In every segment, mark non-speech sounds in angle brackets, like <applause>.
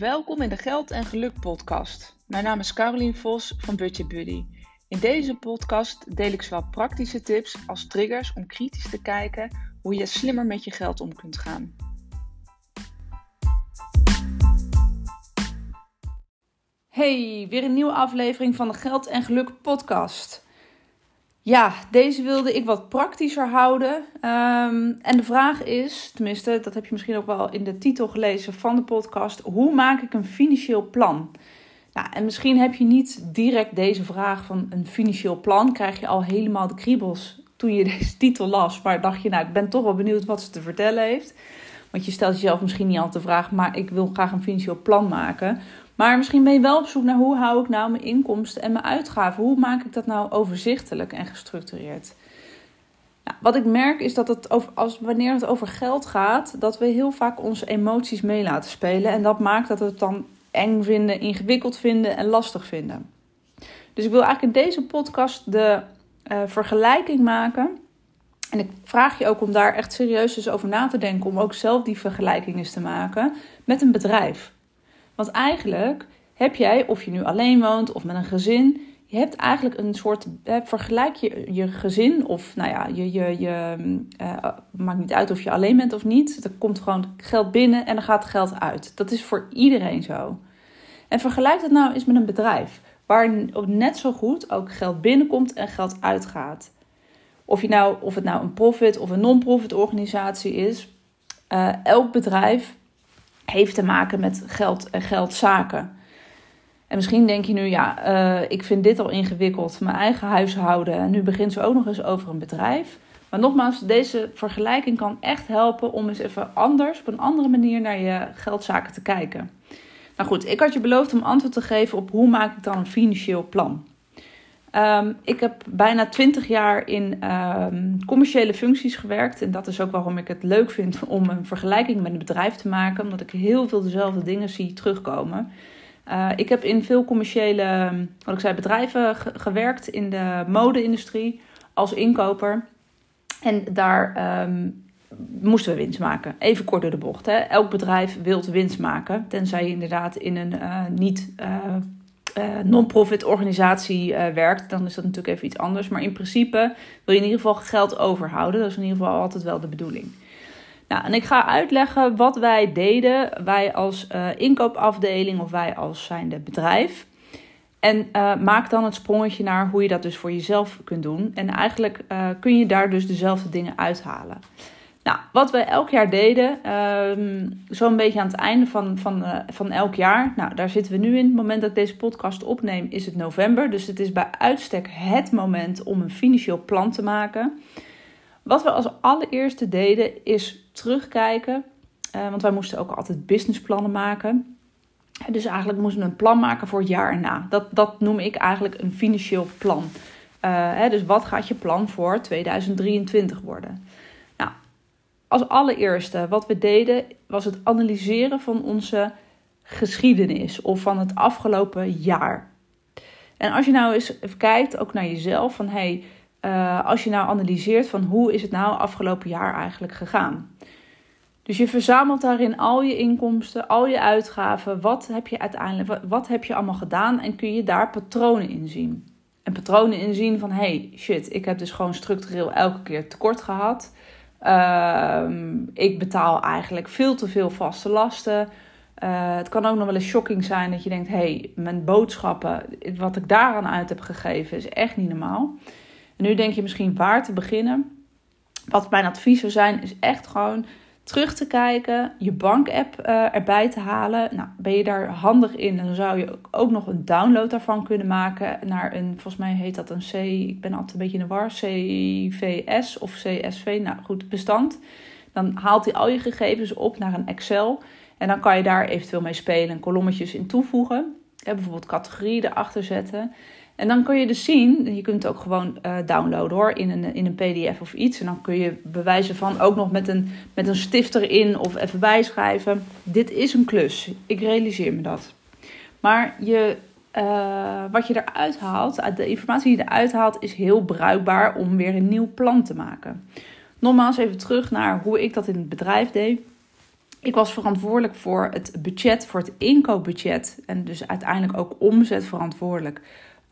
Welkom in de Geld en Geluk podcast. Mijn naam is Carolien Vos van Budget Buddy. In deze podcast deel ik zowel praktische tips als triggers om kritisch te kijken hoe je slimmer met je geld om kunt gaan. Hey, weer een nieuwe aflevering van de Geld en Geluk podcast. Ja, deze wilde ik wat praktischer houden. Um, en de vraag is, tenminste, dat heb je misschien ook wel in de titel gelezen van de podcast: hoe maak ik een financieel plan? Nou, en misschien heb je niet direct deze vraag van een financieel plan, krijg je al helemaal de kriebels toen je <laughs> deze titel las. Maar dacht je, nou, ik ben toch wel benieuwd wat ze te vertellen heeft. Want je stelt jezelf misschien niet altijd de vraag, maar ik wil graag een financieel plan maken. Maar misschien ben je wel op zoek naar hoe hou ik nou mijn inkomsten en mijn uitgaven? Hoe maak ik dat nou overzichtelijk en gestructureerd? Nou, wat ik merk is dat het over, als, wanneer het over geld gaat, dat we heel vaak onze emoties mee laten spelen. En dat maakt dat we het dan eng vinden, ingewikkeld vinden en lastig vinden. Dus ik wil eigenlijk in deze podcast de uh, vergelijking maken. En ik vraag je ook om daar echt serieus eens over na te denken, om ook zelf die vergelijking eens te maken met een bedrijf. Want eigenlijk heb jij, of je nu alleen woont of met een gezin, je hebt eigenlijk een soort, vergelijk je je gezin of nou ja, je, je, je uh, maakt niet uit of je alleen bent of niet. Er komt gewoon geld binnen en er gaat geld uit. Dat is voor iedereen zo. En vergelijk dat nou eens met een bedrijf, waar net zo goed ook geld binnenkomt en geld uitgaat. Of, je nou, of het nou een profit of een non-profit organisatie is, uh, elk bedrijf heeft te maken met geld en geldzaken. En misschien denk je nu, ja, uh, ik vind dit al ingewikkeld, mijn eigen huishouden. En nu begint ze ook nog eens over een bedrijf. Maar nogmaals, deze vergelijking kan echt helpen om eens even anders, op een andere manier naar je geldzaken te kijken. Nou goed, ik had je beloofd om antwoord te geven op hoe maak ik dan een financieel plan. Um, ik heb bijna 20 jaar in um, commerciële functies gewerkt. En dat is ook waarom ik het leuk vind om een vergelijking met een bedrijf te maken. Omdat ik heel veel dezelfde dingen zie terugkomen. Uh, ik heb in veel commerciële wat ik zei, bedrijven gewerkt in de mode-industrie als inkoper. En daar um, moesten we winst maken. Even kort door de bocht. Hè. Elk bedrijf wil winst maken. Tenzij je inderdaad in een uh, niet uh, uh, non-profit organisatie uh, werkt, dan is dat natuurlijk even iets anders. Maar in principe wil je in ieder geval geld overhouden. Dat is in ieder geval altijd wel de bedoeling. Nou, en ik ga uitleggen wat wij deden, wij als uh, inkoopafdeling of wij als zijnde bedrijf. En maak dan het sprongetje naar hoe je dat dus voor jezelf kunt doen. En eigenlijk kun je daar dus dezelfde dingen uithalen. Nou, wat we elk jaar deden, um, zo'n beetje aan het einde van, van, uh, van elk jaar. Nou, daar zitten we nu in. Het moment dat ik deze podcast opneem is het november. Dus het is bij uitstek het moment om een financieel plan te maken. Wat we als allereerste deden is terugkijken. Uh, want wij moesten ook altijd businessplannen maken. Dus eigenlijk moesten we een plan maken voor het jaar erna. Dat, dat noem ik eigenlijk een financieel plan. Uh, hè, dus wat gaat je plan voor 2023 worden? Als allereerste wat we deden was het analyseren van onze geschiedenis of van het afgelopen jaar. En als je nou eens even kijkt, ook naar jezelf, van hey, uh, als je nou analyseert van hoe is het nou afgelopen jaar eigenlijk gegaan. Dus je verzamelt daarin al je inkomsten, al je uitgaven. Wat heb je uiteindelijk, wat, wat heb je allemaal gedaan en kun je daar patronen in zien? En patronen inzien van hey, shit, ik heb dus gewoon structureel elke keer tekort gehad. Uh, ik betaal eigenlijk veel te veel vaste lasten. Uh, het kan ook nog wel eens shocking zijn dat je denkt: hé, hey, mijn boodschappen, wat ik daaraan uit heb gegeven, is echt niet normaal. En nu denk je misschien waar te beginnen. Wat mijn advies zou zijn, is echt gewoon terug te kijken, je bankapp uh, erbij te halen. Nou, ben je daar handig in, dan zou je ook nog een download daarvan kunnen maken naar een, volgens mij heet dat een C, ik ben altijd een beetje in de war, CVS of CSV, nou goed, bestand. Dan haalt hij al je gegevens op naar een Excel en dan kan je daar eventueel mee spelen en kolommetjes in toevoegen. Bijvoorbeeld categorieën erachter zetten. En dan kun je dus zien, je kunt het ook gewoon uh, downloaden hoor, in een, in een pdf of iets. En dan kun je bewijzen van ook nog met een, met een stift erin of even bijschrijven. Dit is een klus, ik realiseer me dat. Maar je, uh, wat je eruit haalt, de informatie die je eruit haalt, is heel bruikbaar om weer een nieuw plan te maken. Nogmaals even terug naar hoe ik dat in het bedrijf deed. ik was verantwoordelijk voor het budget, voor het inkoopbudget. En dus uiteindelijk ook omzet verantwoordelijk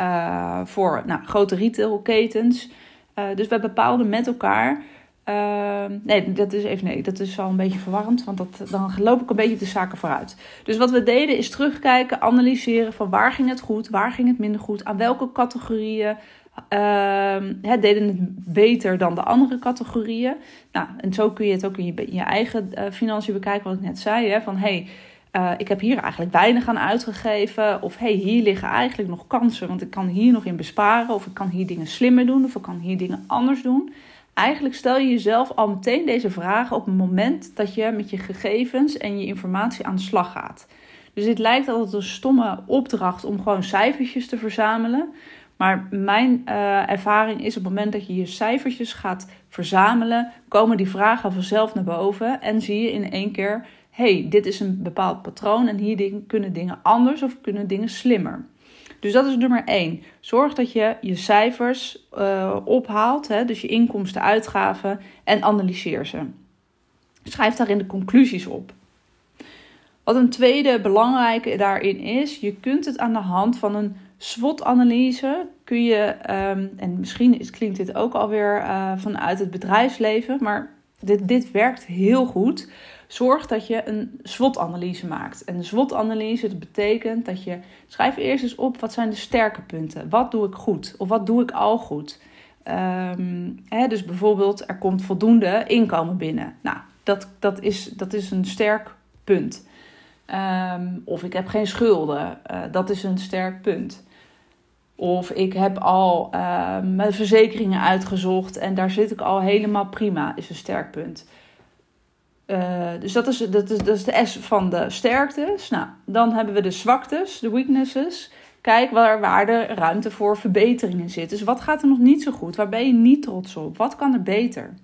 uh, voor nou, grote retailketens. Uh, dus we bepaalden met elkaar. Uh, nee, dat is even nee, dat is al een beetje verwarrend, want dat, dan loop ik een beetje de zaken vooruit. Dus wat we deden is terugkijken, analyseren van waar ging het goed, waar ging het minder goed, aan welke categorieën uh, deden het beter dan de andere categorieën. Nou, en zo kun je het ook in je, in je eigen financiën bekijken, wat ik net zei. Hè, van hey, uh, ik heb hier eigenlijk weinig aan uitgegeven. Of hey, hier liggen eigenlijk nog kansen, want ik kan hier nog in besparen. Of ik kan hier dingen slimmer doen, of ik kan hier dingen anders doen. Eigenlijk stel je jezelf al meteen deze vragen op het moment dat je met je gegevens en je informatie aan de slag gaat. Dus dit lijkt altijd een stomme opdracht om gewoon cijfertjes te verzamelen. Maar mijn uh, ervaring is op het moment dat je je cijfertjes gaat verzamelen, komen die vragen vanzelf naar boven en zie je in één keer: hey, dit is een bepaald patroon en hier kunnen dingen anders of kunnen dingen slimmer. Dus dat is nummer 1. Zorg dat je je cijfers uh, ophaalt, hè, dus je inkomsten, uitgaven en analyseer ze. Schrijf daarin de conclusies op. Wat een tweede belangrijke daarin is, je kunt het aan de hand van een SWOT-analyse kun je, um, en misschien klinkt dit ook alweer uh, vanuit het bedrijfsleven, maar dit, dit werkt heel goed. Zorg dat je een SWOT-analyse maakt. En een SWOT-analyse betekent dat je schrijf eerst eens op wat zijn de sterke punten. Wat doe ik goed of wat doe ik al goed. Um, hè, dus bijvoorbeeld er komt voldoende inkomen binnen. Nou, dat, dat, is, dat is een sterk punt. Um, of ik heb geen schulden. Uh, dat is een sterk punt. Of ik heb al uh, mijn verzekeringen uitgezocht en daar zit ik al helemaal prima, is een sterk punt. Uh, dus dat is, dat, is, dat is de S van de sterktes. Nou, dan hebben we de zwaktes, de weaknesses. Kijk waar, waar de ruimte voor verbeteringen zit. Dus wat gaat er nog niet zo goed? Waar ben je niet trots op? Wat kan er beter?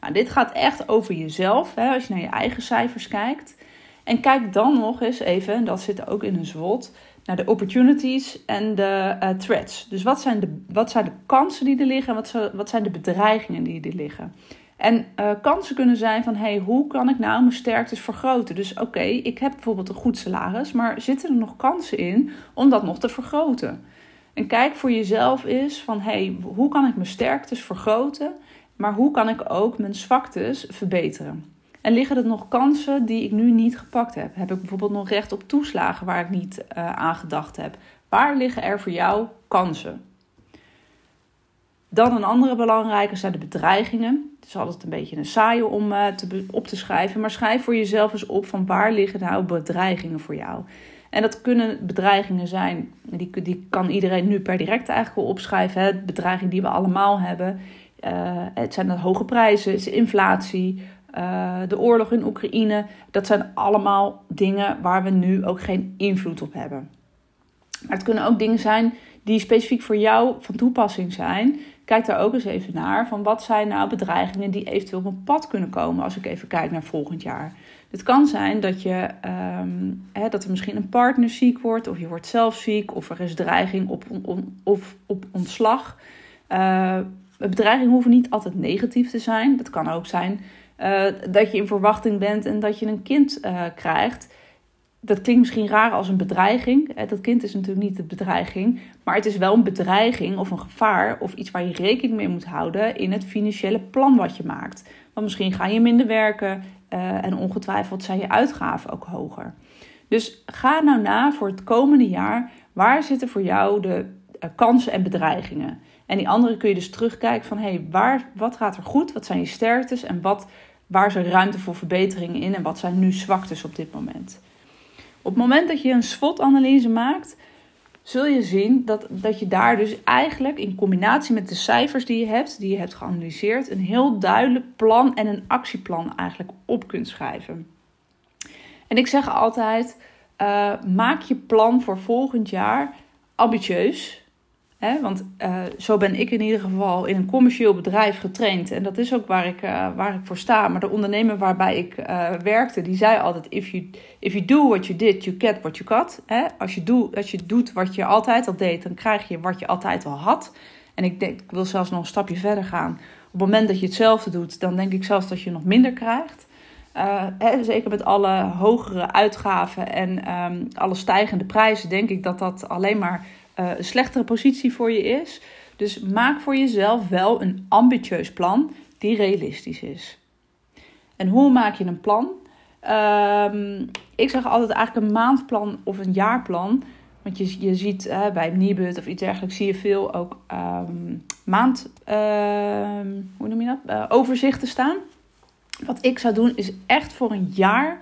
Nou, dit gaat echt over jezelf, hè, als je naar je eigen cijfers kijkt. En kijk dan nog eens even, en dat zit ook in een zwot, naar de opportunities en de uh, threats. Dus wat zijn, de, wat zijn de kansen die er liggen en wat, wat zijn de bedreigingen die er liggen? En uh, kansen kunnen zijn van, hey, hoe kan ik nou mijn sterktes vergroten? Dus oké, ik heb bijvoorbeeld een goed salaris, maar zitten er nog kansen in om dat nog te vergroten? En kijk voor jezelf is van, hey, hoe kan ik mijn sterktes vergroten, maar hoe kan ik ook mijn zwaktes verbeteren? En liggen er nog kansen die ik nu niet gepakt heb? Heb ik bijvoorbeeld nog recht op toeslagen waar ik niet uh, aan gedacht heb? Waar liggen er voor jou kansen? Dan een andere belangrijke zijn de bedreigingen. Het is altijd een beetje een saaie om uh, te, op te schrijven. Maar schrijf voor jezelf eens op van waar liggen nou bedreigingen voor jou. En dat kunnen bedreigingen zijn, die, die kan iedereen nu per direct eigenlijk wel opschrijven. Hè? Bedreigingen die we allemaal hebben. Uh, het zijn de hoge prijzen, het is inflatie, uh, de oorlog in Oekraïne. Dat zijn allemaal dingen waar we nu ook geen invloed op hebben. Maar het kunnen ook dingen zijn die specifiek voor jou van toepassing zijn. Kijk daar ook eens even naar. Van wat zijn nou bedreigingen die eventueel op een pad kunnen komen als ik even kijk naar volgend jaar. Het kan zijn dat, je, hè, dat er misschien een partner ziek wordt, of je wordt zelf ziek, of er is dreiging op, on, of op ontslag. Uh, bedreigingen hoeven niet altijd negatief te zijn. Dat kan ook zijn uh, dat je in verwachting bent en dat je een kind uh, krijgt. Dat klinkt misschien raar als een bedreiging. Dat kind is natuurlijk niet de bedreiging, maar het is wel een bedreiging of een gevaar of iets waar je rekening mee moet houden in het financiële plan wat je maakt. Want misschien ga je minder werken uh, en ongetwijfeld zijn je uitgaven ook hoger. Dus ga nou na voor het komende jaar. Waar zitten voor jou de kansen en bedreigingen? En die andere kun je dus terugkijken van hey, waar, wat gaat er goed? Wat zijn je sterktes en wat Waar is er ruimte voor verbeteringen in en wat zijn nu zwaktes op dit moment? Op het moment dat je een SWOT-analyse maakt, zul je zien dat, dat je daar dus eigenlijk in combinatie met de cijfers die je hebt, die je hebt geanalyseerd, een heel duidelijk plan en een actieplan eigenlijk op kunt schrijven. En ik zeg altijd: uh, maak je plan voor volgend jaar ambitieus. Want uh, zo ben ik in ieder geval in een commercieel bedrijf getraind. En dat is ook waar ik, uh, waar ik voor sta. Maar de ondernemer waarbij ik uh, werkte, die zei altijd: if you, if you do what you did, you get what you got. Als, je doe, als je doet wat je altijd al deed, dan krijg je wat je altijd al had. En ik, denk, ik wil zelfs nog een stapje verder gaan. Op het moment dat je hetzelfde doet, dan denk ik zelfs dat je nog minder krijgt. Zeker met alle hogere uitgaven en um, alle stijgende prijzen, denk ik dat dat alleen maar een slechtere positie voor je is. Dus maak voor jezelf wel een ambitieus plan die realistisch is. En hoe maak je een plan? Um, ik zeg altijd eigenlijk een maandplan of een jaarplan. Want je, je ziet bij Nibud of iets dergelijks zie je veel ook um, maand, uh, hoe noem je dat? Uh, overzichten staan. Wat ik zou doen is echt voor een jaar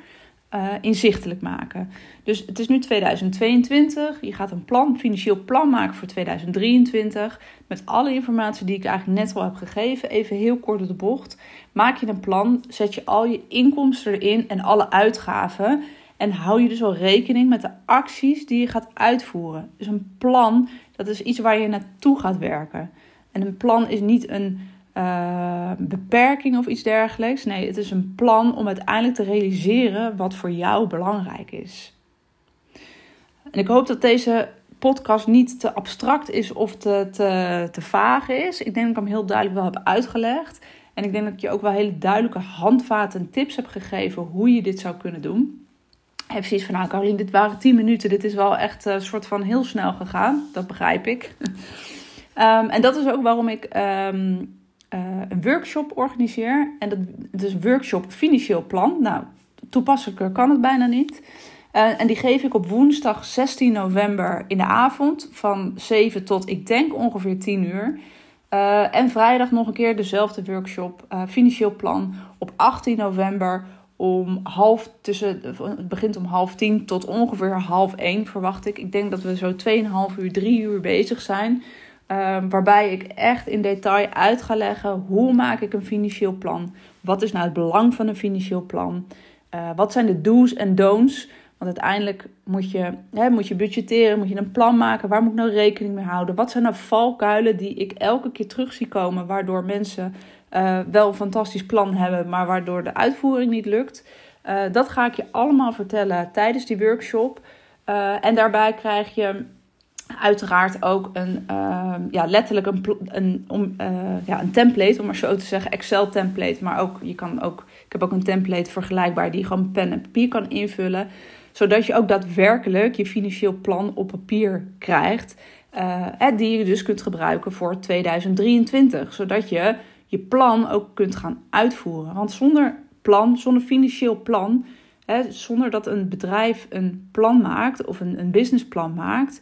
uh, inzichtelijk maken. Dus het is nu 2022. Je gaat een plan, financieel plan maken voor 2023. Met alle informatie die ik eigenlijk net al heb gegeven. Even heel kort door de bocht. Maak je een plan, zet je al je inkomsten erin en alle uitgaven. En hou je dus wel rekening met de acties die je gaat uitvoeren. Dus een plan, dat is iets waar je naartoe gaat werken. En een plan is niet een uh, beperking of iets dergelijks. Nee, het is een plan om uiteindelijk te realiseren wat voor jou belangrijk is. En ik hoop dat deze podcast niet te abstract is of te, te, te vaag is. Ik denk dat ik hem heel duidelijk wel heb uitgelegd. En ik denk dat ik je ook wel hele duidelijke handvaten en tips heb gegeven hoe je dit zou kunnen doen. Ik heb zoiets van, nou Caroline, dit waren 10 minuten. Dit is wel echt een soort van heel snel gegaan. Dat begrijp ik. um, <laughs> en dat is ook waarom ik um, uh, een workshop organiseer. En dat, een workshop financieel plan. Nou, toepasselijker kan het bijna niet. Uh, en die geef ik op woensdag 16 november in de avond van 7 tot ik denk ongeveer 10 uur. Uh, en vrijdag nog een keer dezelfde workshop, financieel plan, op 18 november om half tussen, het begint om half tien tot ongeveer half één verwacht ik. Ik denk dat we zo 2,5 uur, 3 uur bezig zijn. Um, waarbij ik echt in detail uit ga leggen hoe maak ik een financieel plan. Wat is nou het belang van een financieel plan? Uh, wat zijn de do's en don'ts? Want uiteindelijk moet je, hè, moet je budgetteren, moet je een plan maken. Waar moet ik nou rekening mee houden? Wat zijn nou valkuilen die ik elke keer terug zie komen, waardoor mensen uh, wel een fantastisch plan hebben, maar waardoor de uitvoering niet lukt? Uh, dat ga ik je allemaal vertellen tijdens die workshop. en daarbij krijg je uiteraard ook een, uh, ja, letterlijk een, een, om, uh, ja, een template, om maar zo te zeggen, Excel template. Maar ook, je kan ook, ik heb ook een template vergelijkbaar die je gewoon pen en papier kan invullen. Zodat je ook daadwerkelijk je financieel plan op papier krijgt. Uh, die je dus kunt gebruiken voor 2023. Zodat je je plan ook kunt gaan uitvoeren. Want zonder plan, zonder financieel plan, hè, zonder dat een bedrijf een plan maakt of een, een businessplan maakt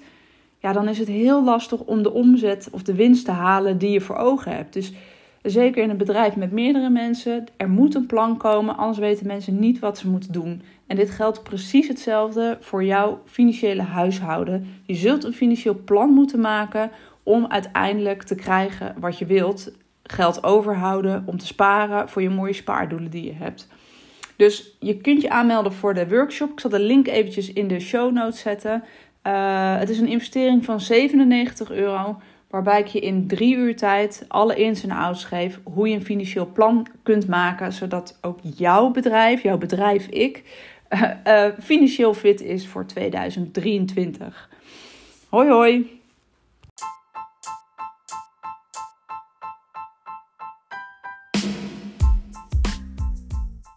ja, dan is het heel lastig om de omzet of de winst te halen die je voor ogen hebt. Dus zeker in een bedrijf met meerdere mensen, er moet een plan komen, anders weten mensen niet wat ze moeten doen. En dit geldt precies hetzelfde voor jouw financiële huishouden. Je zult een financieel plan moeten maken om uiteindelijk te krijgen wat je wilt. Geld overhouden om te sparen voor je mooie spaardoelen die je hebt. Dus je kunt je aanmelden voor de workshop. Ik zal de link eventjes in de show notes zetten. Uh, het is een investering van 97 euro, waarbij ik je in drie uur tijd alle ins en outs geef hoe je een financieel plan kunt maken, zodat ook jouw bedrijf, jouw bedrijf ik, uh, uh, financieel fit is voor 2023. Hoi hoi!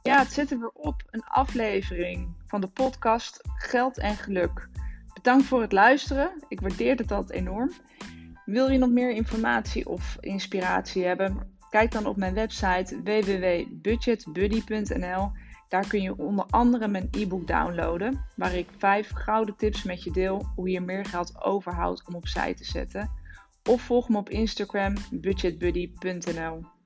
Ja, het zit er weer op, een aflevering van de podcast Geld en Geluk. Bedankt voor het luisteren. Ik waardeer het altijd enorm. Wil je nog meer informatie of inspiratie hebben? Kijk dan op mijn website www.budgetbuddy.nl. Daar kun je onder andere mijn e-book downloaden, waar ik vijf gouden tips met je deel hoe je meer geld overhoudt om opzij te zetten. Of volg me op Instagram budgetbuddy.nl.